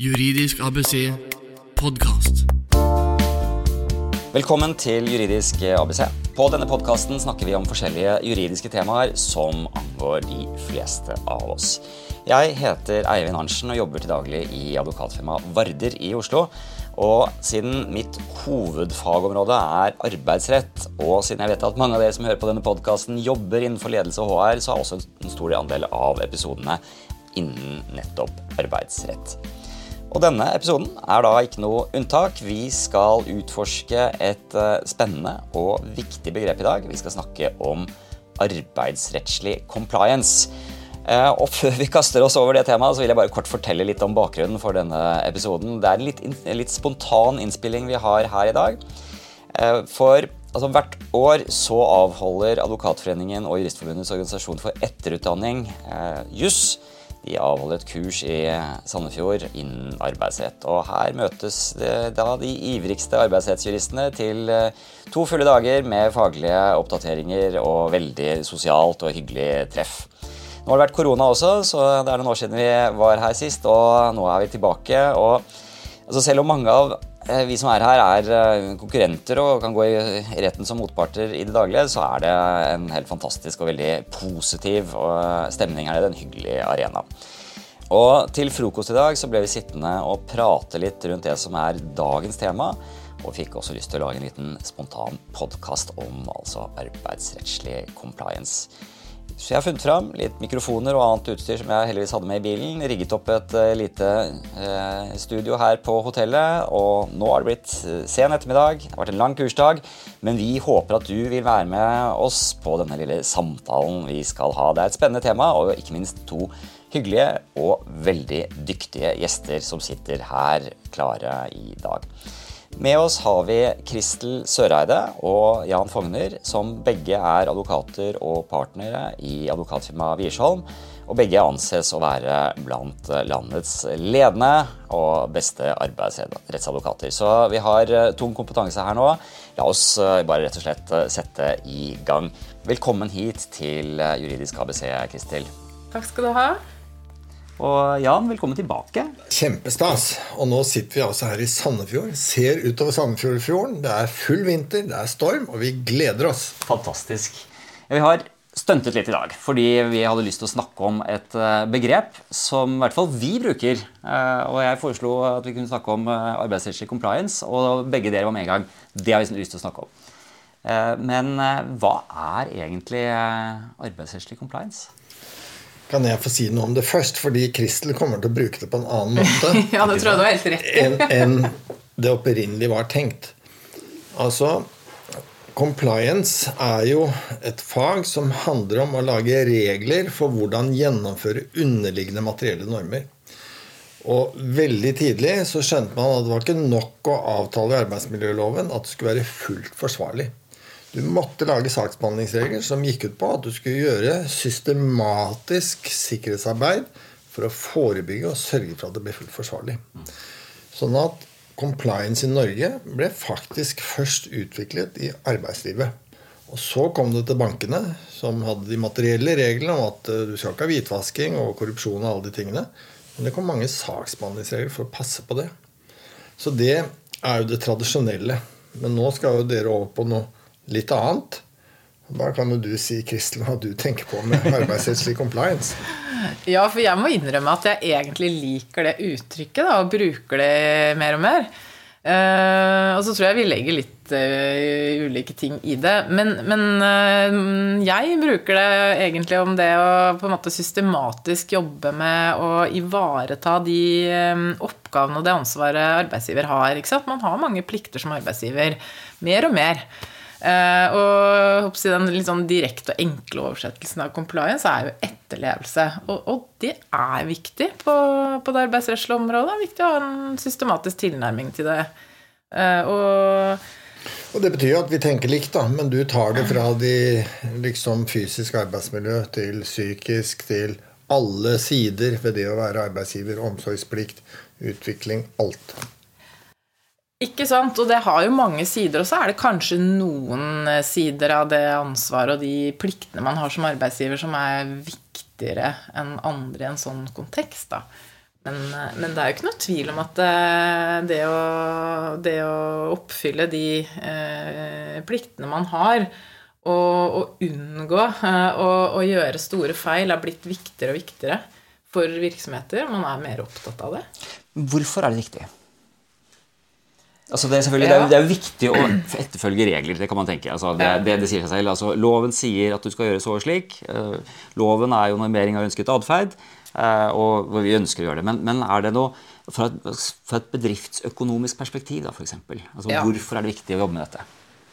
Juridisk ABC podkast. Velkommen til Juridisk ABC. På denne podkasten snakker vi om forskjellige juridiske temaer som angår de fleste av oss. Jeg heter Eivind Arntzen og jobber til daglig i advokatfirmaet Varder i Oslo. Og siden mitt hovedfagområde er arbeidsrett, og siden jeg vet at mange av dere som hører på denne podkasten jobber innenfor ledelse og HR, så er også en stor andel av episodene innen nettopp arbeidsrett. Og denne episoden er da ikke noe unntak. Vi skal utforske et eh, spennende og viktig begrep i dag. Vi skal snakke om arbeidsrettslig compliance. Eh, og før vi kaster oss over det temaet, så vil jeg bare kort fortelle litt om bakgrunnen for denne episoden. Det er en litt, litt spontan innspilling vi har her i dag. Eh, for altså, hvert år så avholder Advokatforeningen og Juristforbundets organisasjon for etterutdanning, eh, de avholder et kurs i Sandefjord innen arbeidsrett. Og her møtes da de ivrigste arbeidsrettsjuristene til eh, to fulle dager med faglige oppdateringer og veldig sosialt og hyggelig treff. Nå har det vært korona også, så det er noen år siden vi var her sist, og nå er vi tilbake. og altså Selv om mange av vi som er her, er eh, konkurrenter og kan gå i retten som motparter i det daglige, så er det en helt fantastisk og veldig positiv eh, stemning her nede. En hyggelig arena. Og til frokost i dag så ble vi sittende og prate litt rundt det som er dagens tema. Og fikk også lyst til å lage en liten spontan podkast om altså arbeidsrettslig compliance. Så jeg har funnet fram litt mikrofoner og annet utstyr som jeg heldigvis hadde med i bilen. Rigget opp et uh, lite eh, studio her på hotellet. Og nå har det blitt uh, sen ettermiddag. Det har vært en lang kursdag. Men vi håper at du vil være med oss på denne lille samtalen vi skal ha. Det er et spennende tema, og ikke minst to hyggelige og veldig dyktige gjester som sitter her klare i dag. Med oss har vi Kristel Søreide og Jan Fogner, som begge er advokater og partnere i advokatfirmaet Wiersholm. Og begge anses å være blant landets ledende og beste arbeidsrettsadvokater. Så vi har eh, tung kompetanse her nå. La oss eh, bare rett og slett eh, sette i gang. Velkommen hit til Juridisk ABC, Kristel. Takk skal du ha. Og Jan, velkommen tilbake. Kjempestas. Og nå sitter vi altså her i Sandefjord. Ser utover Sandefjordfjorden. Det er full vinter, det er storm, og vi gleder oss. Fantastisk. Vi har stuntet litt i dag fordi vi hadde lyst til å snakke om et eh, begrep som i hvert fall vi bruker. Eh, og jeg foreslo at vi kunne snakke om eh, arbeidsrettslig compliance, og begge dere var med en gang. Det har vi lyst til å snakke om. Men hva er egentlig arbeidsrettslig compliance? Kan jeg få si noe om det først? Fordi Kristel kommer til å bruke det på en annen måte ja, det tror jeg du har helt rett enn en det opprinnelig var tenkt. Altså, Compliance er jo et fag som handler om å lage regler for hvordan gjennomføre underliggende materielle normer. Og Veldig tidlig så skjønte man at det var ikke nok å avtale i arbeidsmiljøloven at det skulle være fullt forsvarlig. Du måtte lage saksbehandlingsregler som gikk ut på at du skulle gjøre systematisk sikkerhetsarbeid for å forebygge og sørge for at det ble fullt forsvarlig. Sånn at compliance i Norge ble faktisk først utviklet i arbeidslivet. Og så kom det til bankene, som hadde de materielle reglene om at eh, du skal ikke ha hvitvasking og korrupsjon og alle de tingene. Men det kom mange saksbehandlingsregler for å passe på det. Så det er jo det tradisjonelle. Men nå skal jo dere over på noe litt annet. Da kan jo du si Kristel, hva du tenker på med arbeidsrettslig compliance. Ja, for jeg må innrømme at jeg egentlig liker det uttrykket, da, og bruker det mer og mer. Uh, og så tror jeg vi legger litt uh, ulike ting i det. Men, men uh, jeg bruker det egentlig om det å på en måte systematisk jobbe med å ivareta de oppgavene og det ansvaret arbeidsgiver har. Man har mange plikter som arbeidsgiver. Mer og mer. Uh, og Den litt sånn direkte og enkle oversettelsen av compliance er jo etterlevelse. Og, og det er viktig på, på det arbeidsrettslige området. Det er viktig å ha en systematisk tilnærming til det. Uh, og, og det betyr jo at vi tenker likt, da, men du tar det fra de liksom fysisk arbeidsmiljø til psykisk til alle sider ved det å være arbeidsgiver. Omsorgsplikt, utvikling, alt. Ikke sant? Og det har jo mange sider. Og så er det kanskje noen eh, sider av det ansvaret og de pliktene man har som arbeidsgiver, som er viktigere enn andre i en sånn kontekst. da. Men, eh, men det er jo ikke noe tvil om at eh, det å, det å oppfylle de eh, pliktene man har, og, og unngå eh, å, å gjøre store feil, er blitt viktigere og viktigere for virksomheter. Man er mer opptatt av det. Hvorfor er det viktig? Altså det, er ja. det, er, jo- viktig å etterfølge regler. Det kan man tenke. Altså det, det, det sier seg selv. Altså loven sier at du skal gjøre så og slik. Eh, loven er jo normering av ønsket atferd, eh, og vi ønsker å gjøre det. Men, men er det noe fra et, fra et bedriftsøkonomisk perspektiv, da, f.eks.? Altså, Ja. Hvorfor er det viktig å jobbe med dette?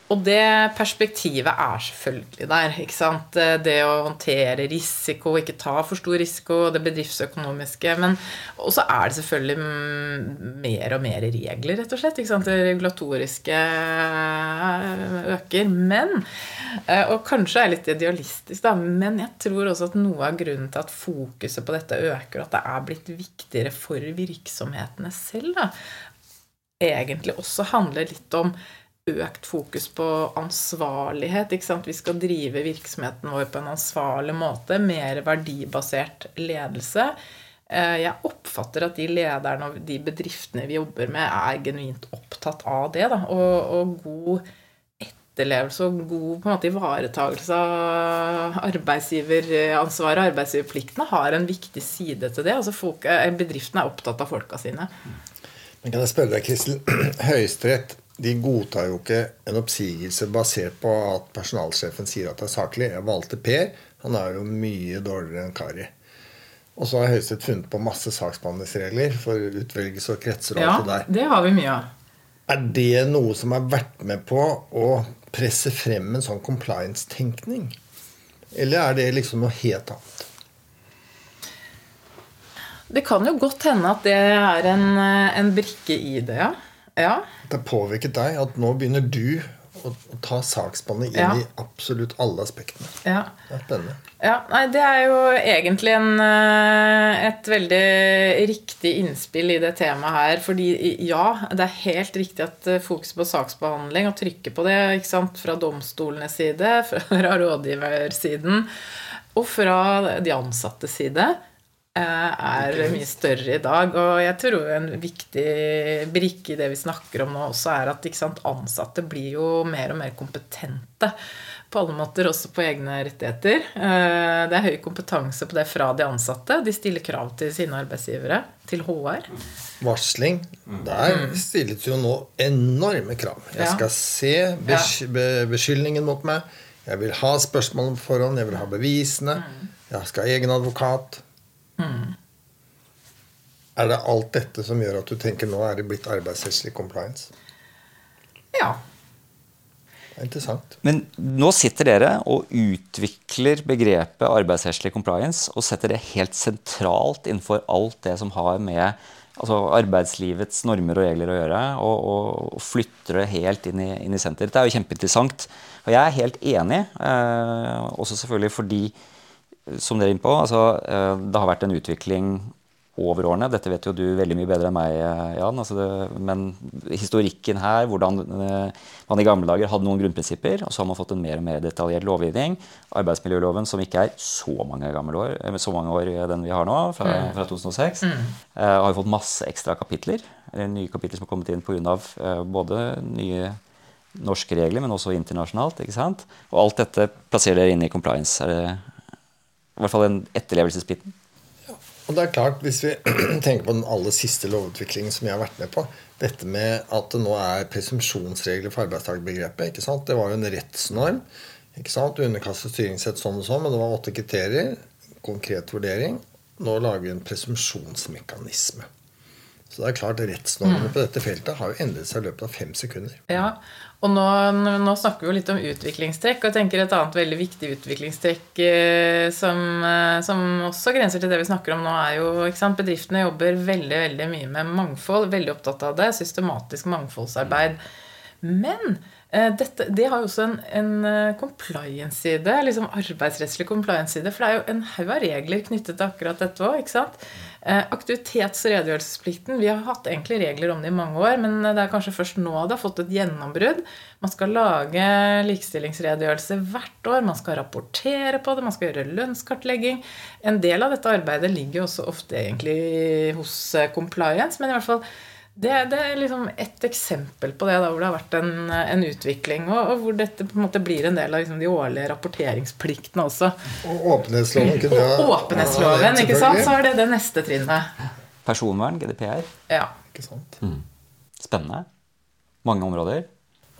Og det perspektivet er selvfølgelig der. ikke sant? Det å håndtere risiko, ikke ta for stor risiko, det bedriftsøkonomiske. Men også er det selvfølgelig mer og mer regler, rett og slett. ikke sant? Det regulatoriske eh, øker. Men, eh, og kanskje er litt idealistisk, da, men jeg tror også at noe av grunnen til at fokuset på dette øker, at det er blitt viktigere for virksomhetene selv, da, egentlig også handler litt om økt fokus på ansvarlighet. Vi skal drive virksomheten vår på en ansvarlig måte. Mer verdibasert ledelse. Eh, Jeg oppfatter at de lederne og de bedriftene vi jobber med, er genuint opptatt av det. Da. Og, og god etterlevelse og god på en måte, ivaretakelse av arbeidsgiveransvaret og arbeidsgiverpliktene har en viktig side til det. Altså eh, bedriftene er opptatt av folka sine. Men kan jeg spørre deg, Kristel? Høyesterett de godtar jo ikke en oppsigelse basert på at personalsjefen sier at det er saklig. Jeg valgte Per. Han er jo mye dårligere enn Kari. Og så har Høyesterett funnet på masse saksbehandlingsregler for utvelgelse og kretser og Ja, alt det der. det har vi mye av. Er det noe som har vært med på å presse frem en sånn compliance-tenkning? Eller er det liksom noe helt annet? Det kan jo godt hende at det er en, en brikke i det, ja. Ja. Det har påvirket deg at nå begynner du å, å ta saksbehandling inn Ja. i absolutt alle aspektene. ja. Det er spennende. Ja, nei, Det er jo egentlig en, eh, et veldig riktig innspill i det temaet her. Fordi ja, det er helt riktig at fokuset fokus på saksbehandling og trykket på det ikke sant, fra domstolenes side, fra rådgiversiden og fra de ansattes side eh, er mye større i dag. Og jeg tror en viktig brikke i det vi snakker om nå, også er at ikke sant, ansatte blir jo mer og mer kompetente på alle måter, også på egne rettigheter. Eh, Det er høy kompetanse på det fra de ansatte. De stiller krav til sine arbeidsgivere, til HR. Varsling. Der stilles jo nå enorme krav. Jeg skal se besky beskyldningen mot meg. Jeg vil ha spørsmålene på forhånd. Jeg vil ha bevisene. Jeg skal ha egen advokat. Er det alt dette som gjør at du tenker nå er det blitt arbeidsrettslig compliance? Ja. Det er interessant. Men nå sitter dere og utvikler begrepet arbeidsrettslig compliance og setter det helt sentralt innenfor alt det som har med altså arbeidslivets normer og regler å gjøre, og, og, og flytter det helt inn i, inn i senter. Det er jo kjempeinteressant. Og jeg er helt enig, eh, også selvfølgelig fordi, som dere er inne på, altså, eh, det har vært en utvikling over årene. Dette vet jo du veldig mye bedre enn meg, eh, Jan. Altså det, men historikken her, hvordan eh, man i gamle dager hadde noen grunnprinsipper, og så har man fått en mer og mer detaljert lovgivning. Arbeidsmiljøloven, som ikke er så mange, år, så mange år den vi har nå, fra, fra 2006, eh, har jo fått masse ekstra kapitler. Eller nye kapitler som har kommet inn pga. Eh, både nye norske regler, men også internasjonalt. ikke sant? Og alt dette plasserer dere inn i compliance. Er det i hvert fall den etterlevelsesbiten? Og det er klart, Hvis vi tenker på den aller siste lovutviklingen som jeg har vært med på Dette med at det nå er presumsjonsregler for arbeidstakerbegrepet. ikke sant? Det var jo en rettsnorm. ikke sant? Underkastet styringssett sånn og sånn, men det var åtte kriterier. Konkret vurdering. Nå lager vi en presumpsjonsmekanisme. Så det er klart, Rettsnormene på dette feltet har jo endret seg i løpet av fem sekunder. Ja, og nå, nå snakker vi jo litt om utviklingstrekk, og jeg tenker et annet veldig viktig utviklingstrekk eh, som, eh, som også grenser til det vi snakker om nå, er jo sant, Bedriftene jobber veldig veldig mye med mangfold, veldig opptatt av det, systematisk mangfoldsarbeid. Men dette, det har jo også en, en eh, compliance-side, liksom arbeidsrettslig compliance-side. For det er jo en haug av regler knyttet til akkurat dette òg. Eh, aktivitets- og redegjørelsesplikten Vi har hatt egentlig regler om det i mange år, men det er kanskje først nå det har fått et gjennombrudd. Man skal lage likestillingsredegjørelse hvert år. Man skal rapportere på det, man skal gjøre lønnskartlegging. En del av dette arbeidet ligger jo også ofte egentlig hos compliance, men i hvert fall det, det, er liksom et eksempel på det da, hvor det har vært en, en utvikling, og, og, hvor dette på en måte blir en del av liksom, de årlige rapporteringspliktene også. Og åpenhetsloven kunne jeg Og åpenhetsloven, ikke sant? Så er det det neste trinnet. Personvern, GDPR. Ja. Ikke sant? Mm. Spennende. Mange områder.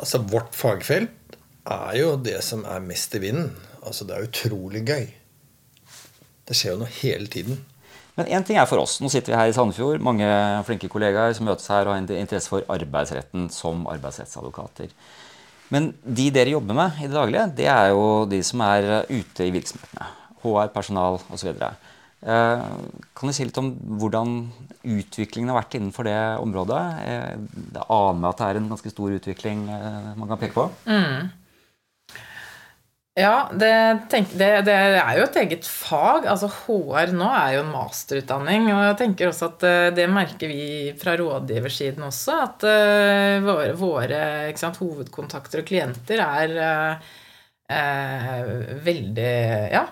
Altså, vårt fagfelt er jo det som er mest i vinden. Altså, det er utrolig gøy. Det skjer jo noe hele tiden. Men én ting er for oss. Nå sitter vi her i Sandefjord, mange flinke kollegaer som møtes her og har interesse for arbeidsretten som arbeidsrettsadvokater. Men de dere jobber med i det daglige, det er jo de som er ute i virksomhetene. HR, personal osv. Eh, kan du si litt om hvordan utviklingen har vært innenfor det området? Eh, jeg aner meg at det er en ganske stor utvikling eh, man kan peke på. Mm. Ja, det, tenk, det, det, er jo et eget fag. Altså HR nå er jo en masterutdanning. Og jeg tenker også at eh, det merker vi fra rådgiversiden også. At uh, våre, våre sant, hovedkontakter og klienter er uh, uh, veldig ja,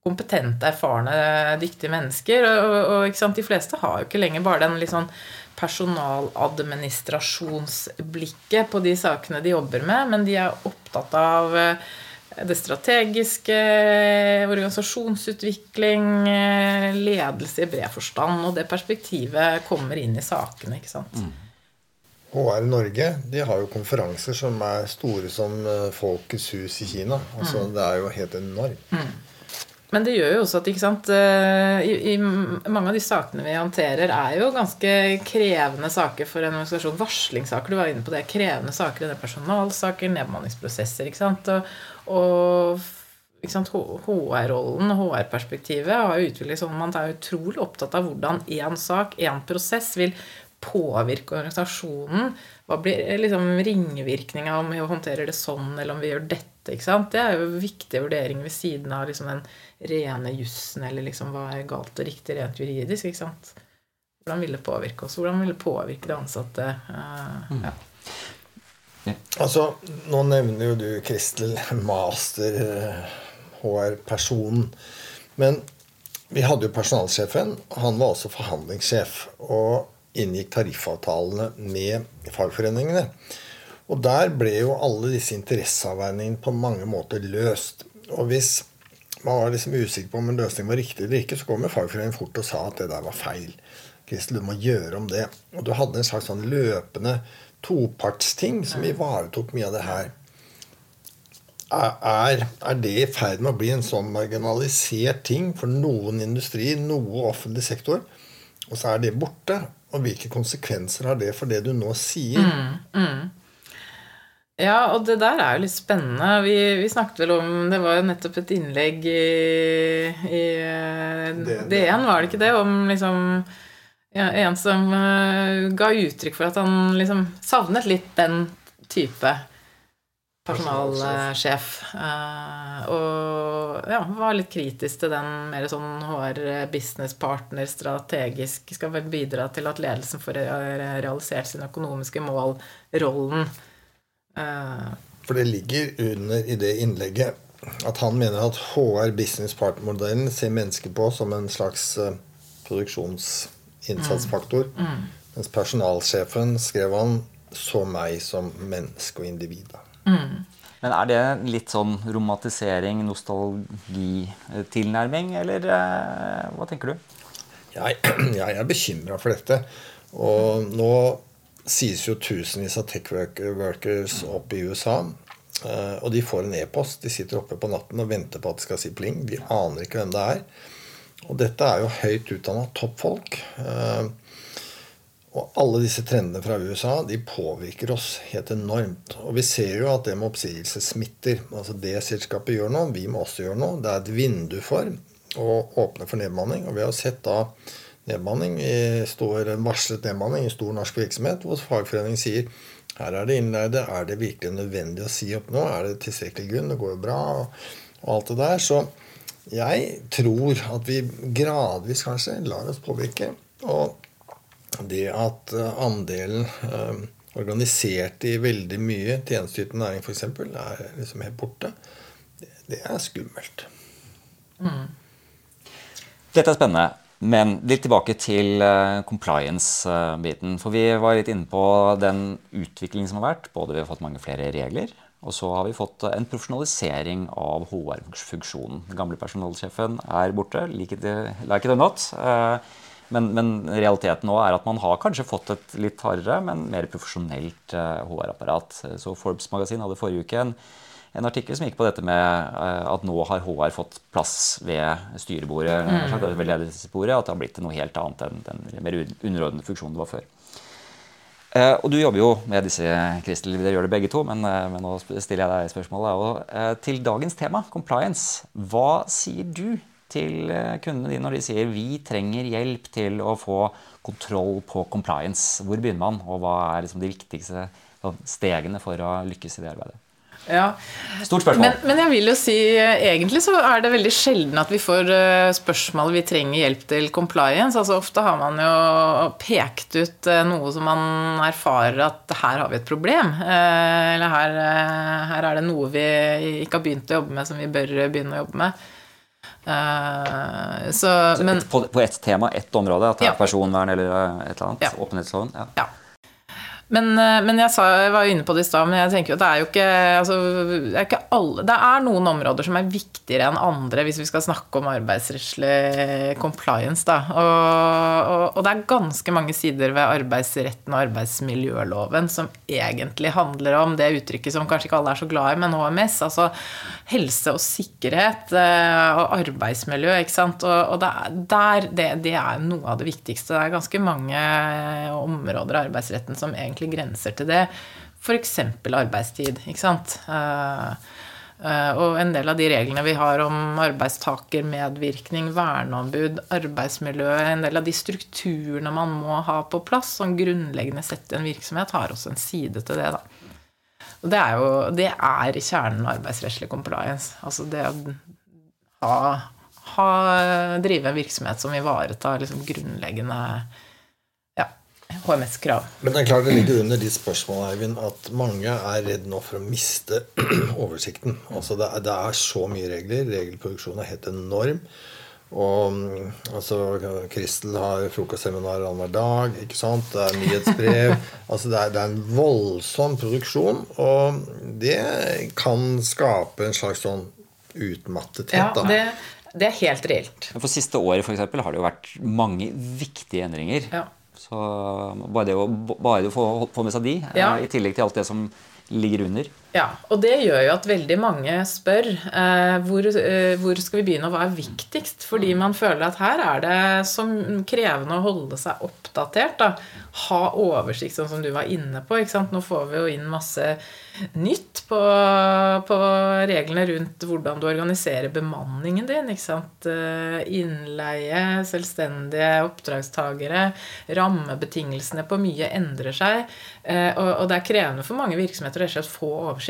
kompetente, erfarne, dyktige mennesker. Og, og sant, de fleste har jo ikke lenger bare den litt sånn personaladministrasjonsblikket på de sakene de jobber med, men de er opptatt av det strategiske, organisasjonsutvikling, ledelse i bred forstand. Og det perspektivet kommer inn i sakene. ikke sant? Mm. HR Norge de har jo konferanser som er store som eh, Folkets hus i Kina. Altså, mm. Det er jo helt enormt. Mm. Men det gjør jo også at sant, eh, i, i, mange av de sakene vi håndterer, er jo ganske krevende saker for en organisasjon. Varslingssaker, du var inne på det. Krevende saker. Det er personalsaker, nedbemanningsprosesser. ikke sant, og og HR-rollen, HR-perspektivet, har utviklet sånn man er utrolig opptatt av hvordan én sak, én prosess, vil påvirke organisasjonen. Hva blir liksom ringvirkninga om vi håndterer det sånn, eller om vi gjør dette? Ikke sant? Det er jo viktige vurderinger ved siden av liksom den rene jussen, eller liksom hva er galt og riktig rent juridisk. ikke sant? Hvordan vil det påvirke oss? Hvordan vil det påvirke de ansatte? Uh, ja. Altså, nå nevner jo du Kristel, master HR-personen. Men vi hadde jo personalsjefen. Han var også forhandlingssjef. Og inngikk tariffavtalene med fagforeningene. Og der ble jo alle disse interesseavveiningene på mange måter løst. Og hvis man var liksom usikker på om en løsning var riktig eller ikke, så kom jo fagforeningen fort og sa at det der var feil. Kristel, du må gjøre om det. Og du hadde en slags sånn løpende topartsting som ivaretok mye av det her. Er, er, det i ferd med å bli en sånn marginalisert ting for noen industri, noe offentlig sektor? Og så er det borte. Og hvilke konsekvenser har det for det du nå sier? Mm, mm. Ja, og det der er jo litt spennende. Vi, vi, snakket vel om Det var jo nettopp et innlegg i, i DN, var det ikke det? Om liksom ja, en som uh, ga uttrykk for at han liksom savnet litt den type personalsjef. Uh, og ja, var litt kritisk til den mer sånn HR business partner, strategisk skal vel bidra til at ledelsen får realisert sine økonomiske mål, rollen. For det ligger under i det innlegget at han mener at HR business partner-modellen ser mennesker på som en slags produksjonsinnsatsfaktor. Mm. mm. Mens personalsjefen skrev han 'så meg som menneske og individ'. Mm. Men er det litt sånn romantisering, nostalgitilnærming, eller eh, hva tenker du? Jeg, jeg er bekymra for dette. Og nå sies jo tusenvis av tech workers opp i USA. Eh, og de får en e-post. De sitter oppe på natten og venter på at det skal si pling. De aner ikke hvem det er. Og dette er jo høyt utdanna toppfolk. Eh, og alle disse trendene fra USA de påvirker oss helt enormt. Og vi ser jo at det med oppsigelse smitter. Altså Det selskapet gjør nå, vi må også gjøre noe. Det er et vindu for å åpne for nedbemanning. Og vi har sett da nedbemanning. I står en varslet nedmanning i stor norsk virksomhet hvor fagforeningen sier her er det innleide. Er det virkelig nødvendig å si opp nå? Er det tilstrekkelig grunn? Det går jo bra. Og alt det der. Så jeg tror at vi gradvis kanskje lar oss påvirke. Og det at eh, andelen eh, organisert i veldig mye tjenesteytende næring f.eks. er liksom helt borte, det, det er skummelt. Mm. Dette er spennende. Men litt tilbake til uh, compliance-biten. For vi var litt inne på den utviklingen som har vært. Både vi har fått mange flere regler, og så har vi fått en profesjonalisering av HR-funksjonen. Den gamle personalsjefen er borte. Like it, like it or not. Men, men, realiteten nå er at man har kanskje fått et litt hardere, men mer profesjonelt HR-apparat. Eh, Så Forbes magasin hadde forrige uke en, en, artikkel som gikk på dette med eh, at nå har HR fått plass ved styrebordet. Mm. Ved ledelsesbordet, At det har blitt noe helt annet enn den mer underordnede funksjonen det var før. Eh, og du jobber jo med disse, Kristel. Dere gjør det begge to, men, men, nå stiller jeg deg spørsmålet. Og, til dagens tema, compliance, hva sier du til eh, kundene dine når de sier vi trenger hjelp til å få kontroll på compliance? Hvor begynner man, og hva er liksom de viktigste stegene for å lykkes i det arbeidet? Ja. Stort spørsmål. Men, men, jeg vil jo si egentlig så er det veldig sjelden at vi får eh, spørsmål vi trenger hjelp til compliance. Altså Ofte har man jo pekt ut eh, noe som man erfarer at her har vi et problem. Eller her, her er det noe vi ikke har begynt å jobbe med som vi bør begynne å jobbe med. Uh, så, så men, på, på ett tema, ett område? At det er ja. personvern eller et eller annet? Ja. Åpenhetsloven? Ja. ja. Men, eh, men jeg, sa, jeg, var inne på det i stad, men jeg tenker jo at det er jo ikke, altså, det, er ikke alle, det er noen områder som er viktigere enn andre hvis vi skal snakke om arbeidsrettslig compliance. Da. Og, og, og, det er ganske mange sider ved arbeidsretten og arbeidsmiljøloven som egentlig handler om det uttrykket som kanskje ikke alle er så glad i, men HMS. Altså helse og sikkerhet eh, og arbeidsmiljø. ikke sant? Og, og der, det, det er noe av det viktigste. Det er ganske mange områder av arbeidsretten som egentlig egentlig grenser til det. F.eks. arbeidstid. ikke sant? Uh, uh, og en del av de reglene vi har om arbeidstakermedvirkning, verneombud, arbeidsmiljø, en del av de strukturene man må ha på plass som grunnleggende sett en virksomhet, har også en side til det. da. Og det er jo det er kjernen av arbeidsrettslig compliance. Altså det å ha, ha, drive en virksomhet som ivaretar liksom grunnleggende HMS-krav. Men det er klart det ligger under ditt spørsmål, Eivind, at mange er redd nå for å miste oversikten. Altså det er, det er så mye regler. Regelproduksjonen er helt enorm. Og altså, Kristel har frokostseminar annenhver dag. ikke sant? Det er nyhetsbrev. altså det er, det er, en voldsom produksjon. Og det kan skape en slags sånn utmattethet. Ja, det, det er helt reelt. For siste året for eksempel, har det jo vært mange viktige endringer. Ja. Så bare det å, bare det å få, få med seg de, ja. i tillegg til alt det som ligger under. Ja, og det gjør jo at veldig mange spør eh, hvor, eh, hvor, skal vi begynne, og hva er viktigst? Fordi man føler at her er det som krevende å holde seg oppdatert. Da. Ha oversikt, sånn som du var inne på. Nå får vi jo inn masse nytt på, på, reglene rundt hvordan du organiserer bemanningen din. ikke sant? Eh, innleie, selvstendige oppdragstagere, rammebetingelsene på mye endrer seg. Eh, og, og det er krevende for mange virksomheter å få oversikt.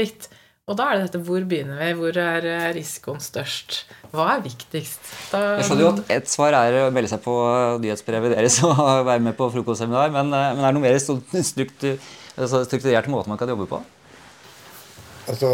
Og da er det dette hvor begynner vi? Hvor er eh, risikoen størst? Hva er viktigst? Da, jeg skjønner jo at Et svar er å melde seg på nyhetsbrevet deres og være med på frokostseminar, men, men er det noe mer altså strukturert måte man kan jobbe på? Altså,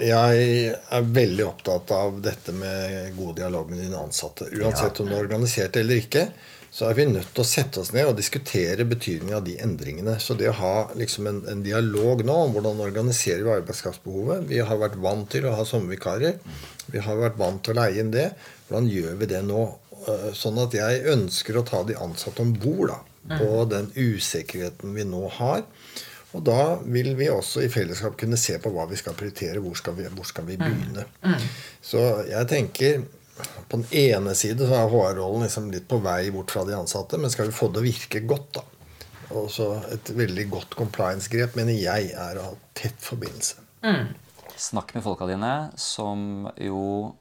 jeg er veldig opptatt av dette med god dialog med dine ansatte. Uansett ja. om du er organisert eller ikke, så er vi nødt til å sette oss ned og diskutere betydningen av de endringene. Så det å ha liksom en, en, dialog nå om hvordan organiserer vi arbeidskraftbehovet Vi har vært vant til å ha sommervikarer. Vi har vært vant til å leie inn det. Hvordan gjør vi det nå? Eh, sånn at jeg ønsker å ta de ansatte om bord på mm. den usikkerheten vi nå har. Og da vil vi også i fellesskap kunne se på hva vi skal prioritere. Hvor skal vi, hvor skal vi mm. begynne? Mm. Så jeg tenker på den ene side så er HR-rollen liksom litt på vei bort fra de ansatte. Men skal vi få det å virke godt, da og så Et veldig godt compliance-grep mener jeg er å ha tett forbindelse. Mm. Snakk med folka dine, som jo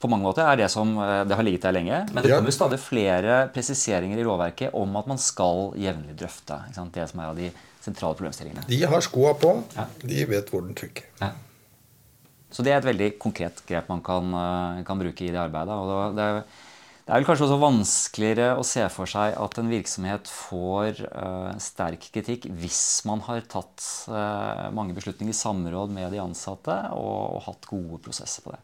på mange måter er det som eh, det har ligget der lenge. Men det kommer stadig flere presiseringer i lovverket om at man skal jevnlig drøfte ikke sant? det som er av de sentrale problemstillingene. De har skoa på. Ja. De vet hvor den trykker. Ja. Så det er et veldig konkret grep man kan, eh, kan bruke i det arbeidet. Og det, det er vel kanskje også vanskeligere å se for seg at en virksomhet får uh, sterk kritikk hvis man har tatt uh, mange beslutninger i samråd med de ansatte og, og hatt gode prosesser på det.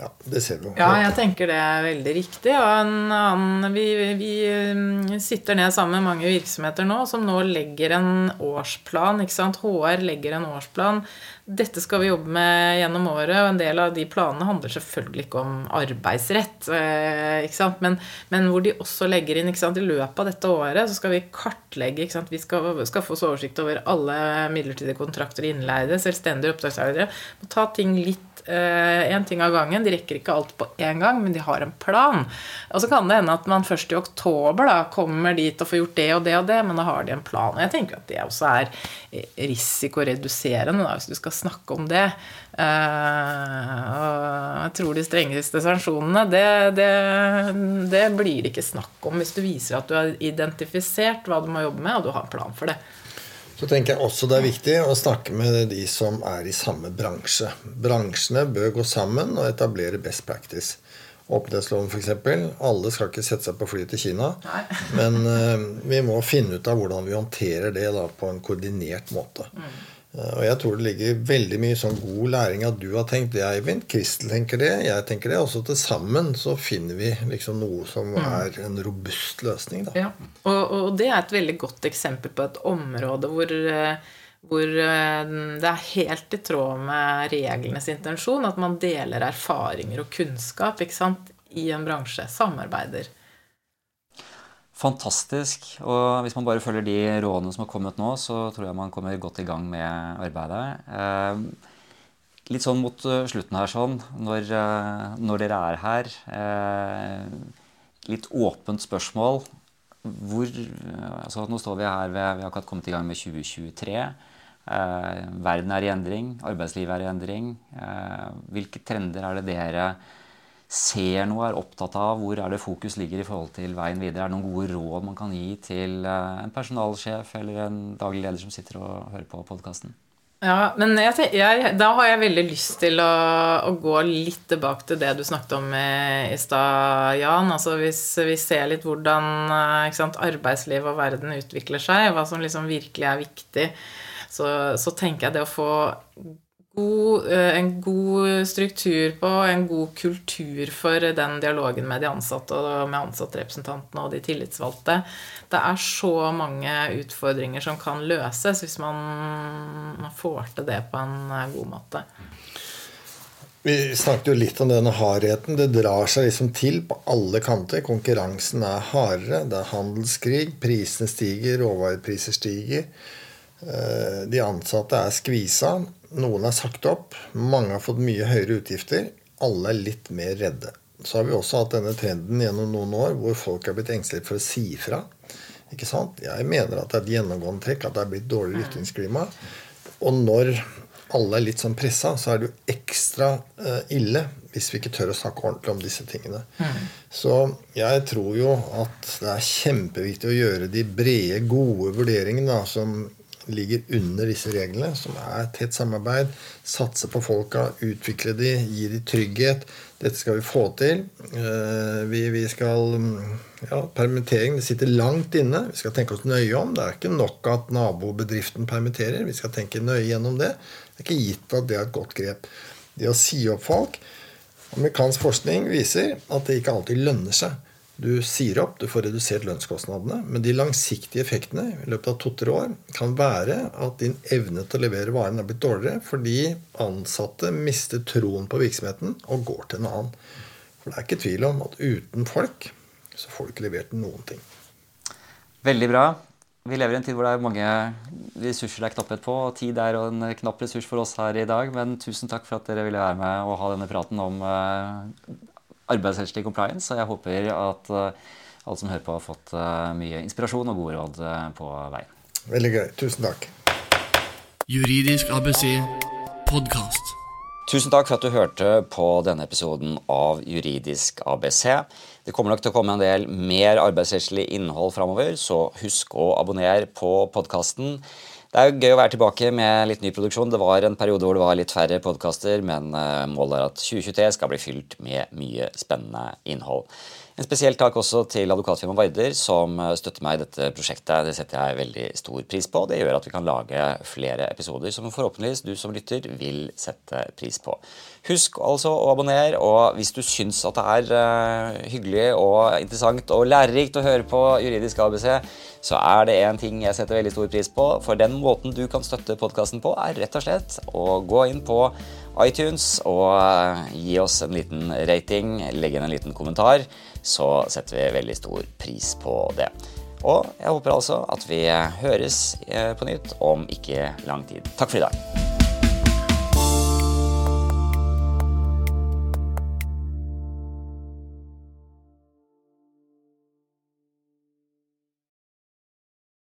Ja, det ser vi jo. Ja, jeg tenker det er veldig riktig. Og en annen, vi, vi mm, sitter ned sammen med mange virksomheter nå som nå legger en årsplan. ikke sant? HR legger en årsplan. Dette skal vi jobbe med gjennom året, og en del av de planene handler selvfølgelig ikke om arbeidsrett. eh, ikke sant? Men, men hvor de også legger inn ikke sant? I løpet av dette året så skal vi kartlegge ikke sant? Vi skal skaffe oss oversikt over alle midlertidige kontrakter innleide, selvstendige oppdragstakere. Må ta ting litt én ting av gangen. De rekker ikke alt på én gang, men de har en plan. Og så kan det hende at man først i oktober da, kommer dit og får gjort det og det og det, men da har de en plan. Og jeg tenker at det også er risikoreduserende, da, hvis du skal snakke om det. Uh, jeg tror de strengeste sanksjonene, det, det, det blir det ikke snakk om hvis du viser at du har identifisert hva du må jobbe med, og du har en plan for det. Så tenker jeg også det er viktig å snakke med de som er i samme bransje. Bransjene bør gå sammen og etablere best practice. Åpenhetsloven f.eks. Alle skal ikke sette seg på flyet til Kina. Nei. Men uh, vi må finne ut av hvordan vi håndterer det da, på en koordinert måte. Eh, og jeg tror det ligger veldig mye sånn god læring at du har tenkt det, Eivind. Kristel tenker det, jeg tenker det. Og så til sammen så finner vi liksom noe som er en robust løsning. da. Ja. Og, og det er et veldig godt eksempel på et område hvor, eh, hvor eh, det er helt i tråd med reglenes intensjon at man deler erfaringer og kunnskap sant, i en bransje. Samarbeider. Fantastisk. Og hvis man bare følger de rådene som har kommet nå, så tror jeg man kommer godt i gang med arbeidet. Eh, litt sånn mot eh, slutten her, sånn, når, eh, når dere er her Litt åpent spørsmål. Hvor altså Nå står vi her ved Vi har akkurat kommet i gang med 2023. Eh, verden er i endring. Arbeidslivet er i endring. Hvilke trender er det dere ser noe, er opptatt av, hvor er det fokus ligger i forhold til veien videre? Er det noen gode råd man kan gi til eh, en personalsjef eller en daglig leder som sitter og hører på podkasten? Ja, men jeg, jeg, da har jeg veldig lyst til å, å gå litt tilbake til det du snakket om i, i stad, Jan. Altså hvis vi ser litt hvordan eh, sant, arbeidsliv og verden utvikler seg, hva som liksom virkelig er viktig, så, så tenker jeg det å få god, eh, en god struktur på, en god kultur for den dialogen med de ansatte og med ansattrepresentantene og de tillitsvalgte. Det er så mange utfordringer som kan løses hvis man får til det på en eh, god måte. Vi snakket jo litt om denne hardheten. Det drar seg liksom til på alle kanter. Konkurransen er hardere. Det er handelskrig. Prisene stiger. Råvarepriser stiger. Eh, De ansatte er skvisa. Noen er sagt opp. Mange har fått mye høyere utgifter. Alle er litt mer redde. Så har vi også hatt denne trenden gjennom noen år hvor folk er blitt engstelige for å si fra. Ikke sant? Jeg mener at det er et gjennomgående trekk at det er blitt dårligere ytringsklima. Og når alle er litt sånn pressa, så er det jo ekstra eh, ille hvis vi ikke tør å snakke ordentlig om disse tingene. Så jeg tror jo at det er kjempeviktig å gjøre de brede, gode vurderingene da, som ligger under disse reglene, som er tett samarbeid. Satse på folka, utvikle de, gi de trygghet. Dette skal vi få til. Eh, Vi, vi skal mm, ja, Permittering det sitter langt inne. Vi skal tenke oss nøye om. Det er ikke nok at nabobedriften permitterer. Vi skal tenke nøye gjennom det. Det er ikke gitt at det er et godt grep. Det å si opp folk Amerikansk forskning viser at det ikke alltid lønner seg. Du sier opp, du får redusert lønnskostnadene, men de langsiktige effektene i løpet av to-tre år kan være at din evne til å levere varen er blitt dårligere fordi ansatte mister troen på virksomheten og går til en annen. For det er ikke tvil om at uten folk så får du ikke levert noen ting. Veldig bra. Vi lever i en tid hvor det er mange ressurser det er knapphet på, og tid er en knapp ressurs for oss her i dag. Men tusen takk for at dere ville være med og ha denne praten om eh, arbeidsrettslig compliance. Og jeg håper at eh, alle som hører på, har fått eh, mye inspirasjon og gode råd eh, på veien. Veldig gøy. Tusen takk. Juridisk ABC podkast. Tusen takk for at du hørte på denne episoden av Juridisk ABC. Det kommer nok til å komme en del mer arbeidsrettslig innhold framover, så husk å abonnere på podkasten. Det er jo gøy å være tilbake med litt ny produksjon. Det var en periode hvor det var litt færre podkaster, men eh, målet er at 2023 skal bli fylt med mye spennende innhold. En spesiell takk også til advokatfirmaet Varder, som eh, støtter meg i dette prosjektet. Det setter jeg veldig stor pris på. Det gjør at vi kan lage flere episoder som forhåpentligvis du som lytter vil sette pris på. Husk altså å abonnere, og hvis du syns at det er uh, hyggelig og interessant og lærerikt å høre på Juridisk ABC, så er det én ting jeg setter veldig stor pris på. For den måten du kan støtte podkasten på, er rett og slett å gå inn på iTunes og eh, gi oss en liten rating, legge inn en liten kommentar. Så setter vi veldig stor pris på det. Og jeg håper altså at vi høres eh, på nytt om ikke lang tid. Takk for i dag.